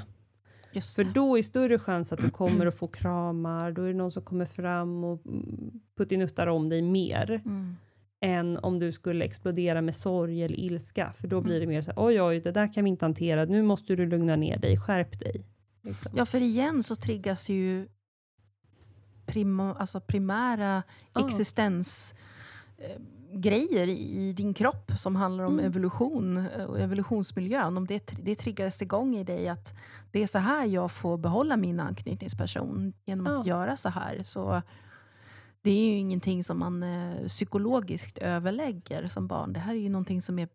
Just För det. då är större chans att du kommer att få kramar, då är det någon som kommer fram och mm, puttinuttar om dig mer, Mm. Än om du skulle explodera med sorg eller ilska, för då blir Mm. det mer så här, oj oj, det där kan vi inte hantera, nu måste du lugna ner dig, skärp dig. Liksom. Ja, för igen så triggas ju prima, alltså primära Ja. existens eh, i din kropp som handlar om Mm. evolution eh, och evolutionsmiljön. Om det, det triggades igång i dig att det är så här jag får behålla min anknytningsperson genom att Ja. göra så här. Så det är ju ingenting som man eh, psykologiskt överlägger som barn. Det här är ju någonting som är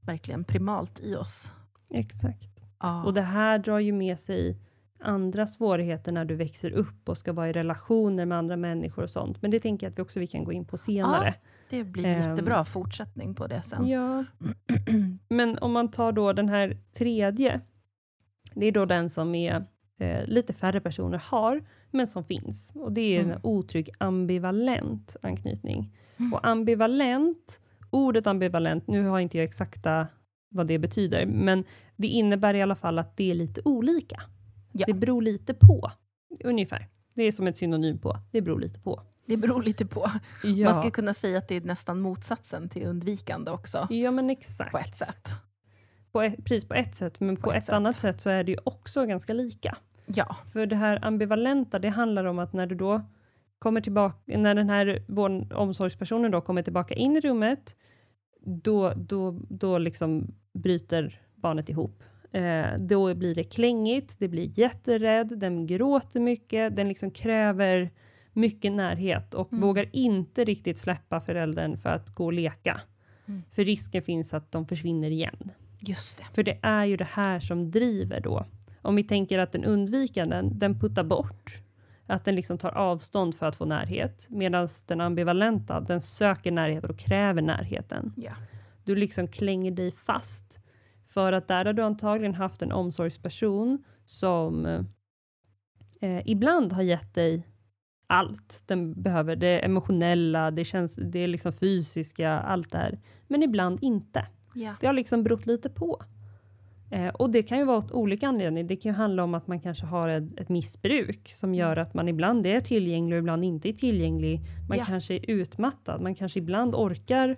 verkligen primalt i oss. Exakt. Ja. Och det här drar ju med sig andra svårigheter när du växer upp och ska vara i relationer med andra människor och sånt. Men det tänker jag att vi också vi kan gå in på senare. det blir Ehm. jättebra fortsättning på det sen. Ja. Men om man tar då den här tredje, det är då den som är eh, lite färre personer har, men som finns. Och det är en Mm. otrygg ambivalent anknytning. Mm. Och ambivalent, ordet ambivalent, nu har inte jag exakta vad det betyder, men det innebär i alla fall att det är lite olika. Ja. Det beror lite på, ungefär. Det är som ett synonym på, det beror lite på. Det beror lite på. Ja, Man skulle kunna säga att det är nästan motsatsen till undvikande också. ja men exakt. På ett sätt. På ett, precis på ett sätt, men på, På ett ett, sätt. annat sätt så är det ju också ganska lika. Ja. För det här ambivalenta, det handlar om att när du då kommer tillbaka, när den här vår omsorgspersonen då kommer tillbaka in i rummet, då, då, då liksom bryter barnet ihop. Eh, då blir det klängigt, det blir jätterädd, den gråter mycket, den liksom kräver mycket närhet och Mm. vågar inte riktigt släppa föräldern för att gå och leka. Mm. För risken finns att de försvinner igen. Just det. För det är ju det här som driver då. Om vi tänker att den undvikande, den puttar bort. Att den liksom tar avstånd för att få närhet. Medan den ambivalenta, den söker närhet och kräver närheten. Ja. Du liksom klänger dig fast. För att där har du antagligen haft en omsorgsperson som eh, ibland har gett dig allt den behöver. Det emotionella, det, känns, det är liksom fysiska, allt det här. Men ibland inte. Ja. Det har liksom berott lite på. Eh, och det kan ju vara åt olika anledningar. Det kan ju handla om att man kanske har ett, ett missbruk som gör att man ibland är tillgänglig och ibland inte är tillgänglig. Man Ja. kanske är utmattad. Man kanske ibland orkar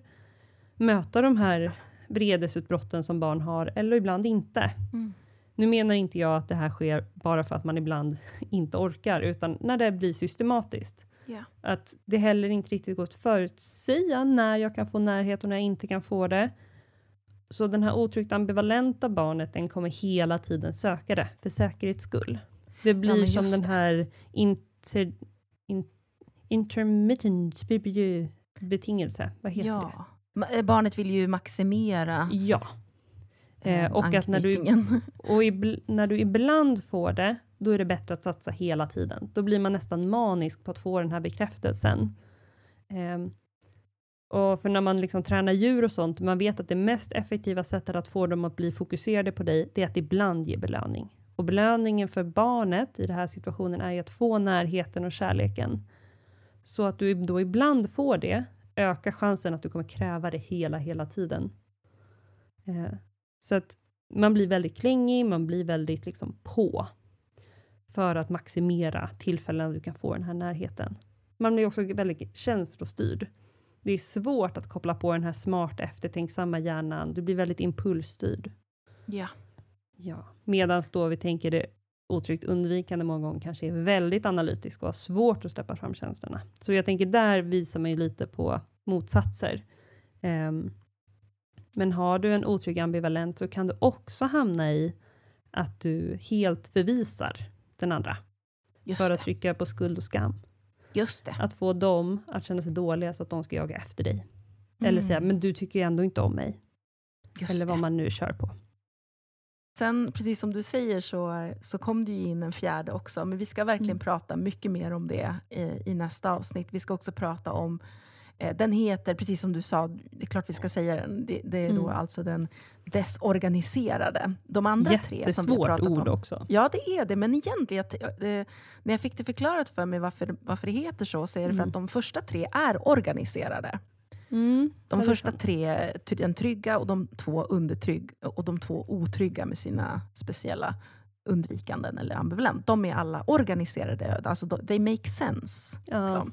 möta de här vredesutbrotten som barn har eller ibland inte. Mm. Nu menar inte jag att det här sker bara för att man ibland inte orkar, utan när det blir systematiskt. Ja. Att det heller inte riktigt går att förutsäga när jag kan få närhet och när jag inte kan få det. Så den här otryggt ambivalenta barnet, den kommer hela tiden söka det för säkerhets skull. Det blir men som den det. här inter, in, intermittent betingelse. Vad heter det? ja. Ma- eh, Barnet vill ju maximera Ja. eh, Eh, och att när du, och ibl- när du ibland får det, då är det bättre att satsa hela tiden. Då blir man nästan manisk på att få den här bekräftelsen. Ehm, och för när man liksom tränar djur och sånt, man vet att det mest effektiva sättet att få dem att bli fokuserade på dig, det är att ibland ge belöning. Och belöningen för barnet i den här situationen är ju att få närheten och kärleken. Så att du då ibland får det, ökar chansen att du kommer kräva det hela, hela tiden. Eh, så att man blir väldigt klingig, man blir väldigt liksom på för att maximera tillfällen du kan få den här närheten. Man blir också väldigt känslostyrd. Det är svårt att koppla på den här smarta, eftertänksamma hjärnan. Du blir väldigt impulsstyrd. Ja. Ja. Medan då vi tänker det otryggt undvikande många gånger kanske är väldigt analytisk och har svårt att släppa fram känslorna. Så jag tänker där visar man ju lite på motsatser. Ehm, men har du en otrygg ambivalent så kan du också hamna i att du helt förvisar den andra Just, för att det. trycka på skuld och skam. Just det. Att få dem att känna sig dåliga så att de ska jaga efter dig. Eller Mm. säga, men du tycker ju ändå inte om mig. Just eller vad det. man nu kör på. Sen, precis som du säger, så, så kom det ju in en fjärde också. Men vi ska verkligen Mm. prata mycket mer om det i, i nästa avsnitt. Vi ska också prata om den heter, precis som du sa, det är klart vi ska säga den. Det, det är då Mm. alltså den desorganiserade. De andra tre som vi har Jättesvårt pratat ord om. också. Ja, det är det. Men egentligen, eh, när jag fick det förklarat för mig varför, varför det heter så, så är det för Mm. att de första tre är organiserade. Mm, De första sant. tre, den trygga och de två undertrygg och de två otrygga med sina speciella undvikanden eller ambivalent. De är alla organiserade, alltså they make sense. Ja, liksom.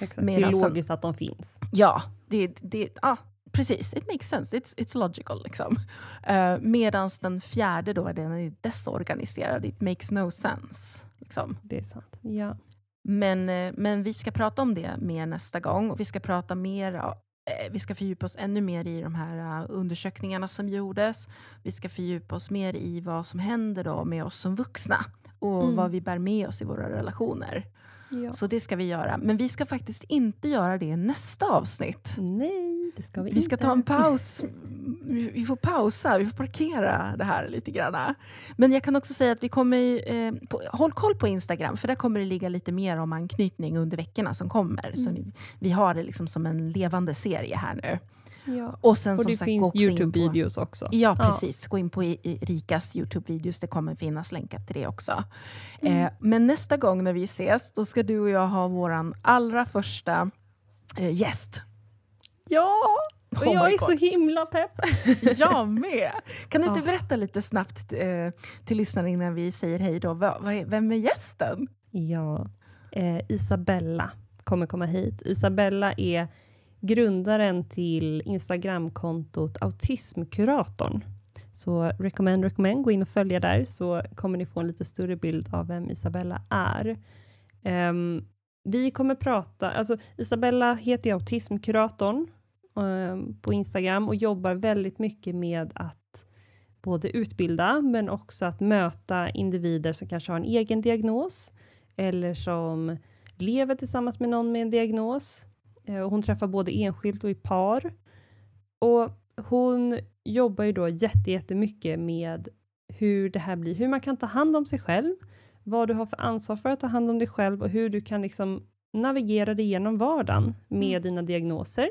exakt. Det är logiskt att de finns. Ja, det, det, ja, precis. It makes sense. It's, it's logical. Liksom. Uh, Medan den fjärde då, den är desorganiserad. It makes no sense. Liksom. Det är sant. Ja. Men, eh, men vi ska prata om det mer nästa gång. Och vi ska prata mer, eh, vi ska fördjupa oss ännu mer i de här eh, undersökningarna som gjordes. Vi ska fördjupa oss mer i vad som händer då med oss som vuxna. Och Mm. vad vi bär med oss i våra relationer. Ja. Så det ska vi göra. Men vi ska faktiskt inte göra det i nästa avsnitt. Nej, det ska vi, Vi ska inte. ta en paus. Vi vi får pausa, vi får parkera det här lite grann. Men jag kan också säga att vi kommer, eh, på, håll koll på Instagram, för där kommer det ligga lite mer om anknytning under veckorna som kommer. Så Mm. ni, vi har det liksom som en levande serie här nu. Ja. Och sen Och det sagt, finns Youtube-videos också. Ja, precis. Gå in på Rikas Youtube-videos. Det kommer finnas länkat till det också. Mm. Eh, men nästa gång när vi ses, då ska du och jag ha vår allra första eh, gäst. Ja! Och Oh jag är så God. himla pepp. Jag med! Kan du inte Ja. berätta lite snabbt eh, till lyssnarna innan vi säger hej då? Va, vem är gästen? Ja, eh, Isabella kommer komma hit. Isabella är grundaren till Instagramkontot Autismkuratorn. Så recommend, recommend, gå in och följa där så kommer ni få en lite större bild av vem Isabella är. Um, vi kommer prata, alltså Isabella heter ju Autismkuratorn um, på Instagram och jobbar väldigt mycket med att både utbilda men också att möta individer som kanske har en egen diagnos eller som lever tillsammans med någon med en diagnos. Eh, hon träffar både enskilt och i par. Och hon jobbar ju då jätte, jättemycket med hur det här blir, hur man kan ta hand om sig själv, vad du har för ansvar för att ta hand om dig själv och hur du kan liksom navigera dig igenom vardagen med Mm. dina diagnoser.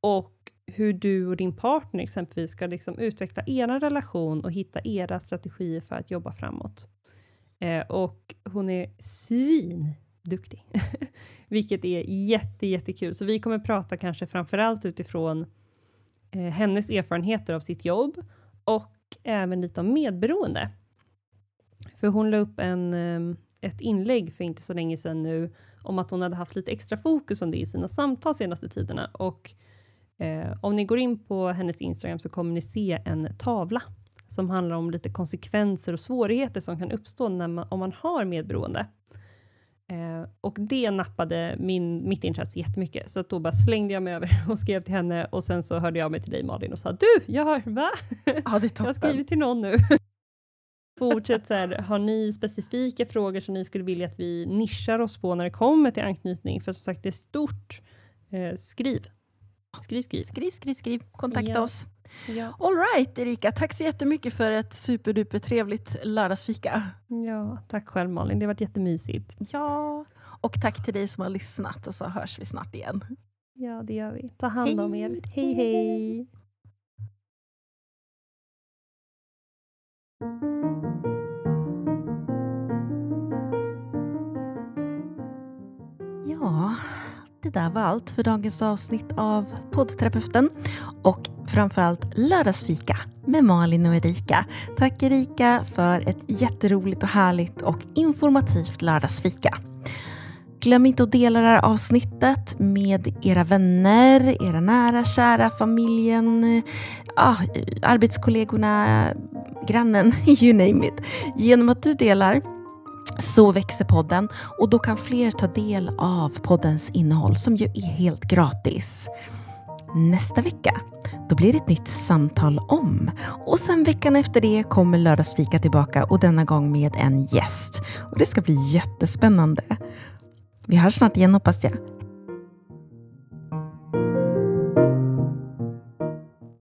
Och hur du och din partner exempelvis ska liksom utveckla er relation och hitta era strategier för att jobba framåt. Eh, och hon är Duktig! vilket är jätte, jättekul. Så vi kommer prata kanske framförallt utifrån eh, hennes erfarenheter av sitt jobb och även lite om medberoende. För hon la upp en, eh, ett inlägg för inte så länge sedan nu om att hon hade haft lite extra fokus om det i sina samtal senaste tiderna och eh, om ni går in på hennes Instagram så kommer ni se en tavla som handlar om lite konsekvenser och svårigheter som kan uppstå när man, om man har medberoende. Eh, och det nappade min, mitt intresse jättemycket, så att då bara slängde jag mig över och skrev till henne och sen så hörde jag mig till dig Malin och sa du, jag har, va? Ja, det är Jag har skrivit till någon nu. Fortsätt så här, har ni specifika frågor som ni skulle vilja att vi nischar oss på när det kommer till anknytning? För som sagt, det är stort. Eh, skriv. Skriv, skriv. Skriv, skriv, skriv. Kontakta Ja. oss. Ja. All right, Erika. Tack så jättemycket för ett superduper trevligt lördagsfika. ja, tack själv Malin. Det har varit jättemysigt. Ja, och tack till dig som har lyssnat och så hörs vi snart igen. Ja, det gör vi. Ta hand om Hej. er. Hej, hej. Ja, det där var allt för dagens avsnitt av poddterapeuten och framförallt lördagsfika med Malin och Erika. Tack Erika för ett jätteroligt och härligt och informativt lördagsfika. Glöm inte att dela det här avsnittet med era vänner, era nära, kära, familjen, ah, arbetskollegorna, grannen, you name it. Genom att du delar så växer podden och då kan fler ta del av poddens innehåll som ju är helt gratis. Nästa vecka, då blir det ett nytt samtal om. Och sen veckan efter det kommer Lördagsfika tillbaka och denna gång med en gäst. Och det ska bli jättespännande. Vi hörs snart igen hoppas jag.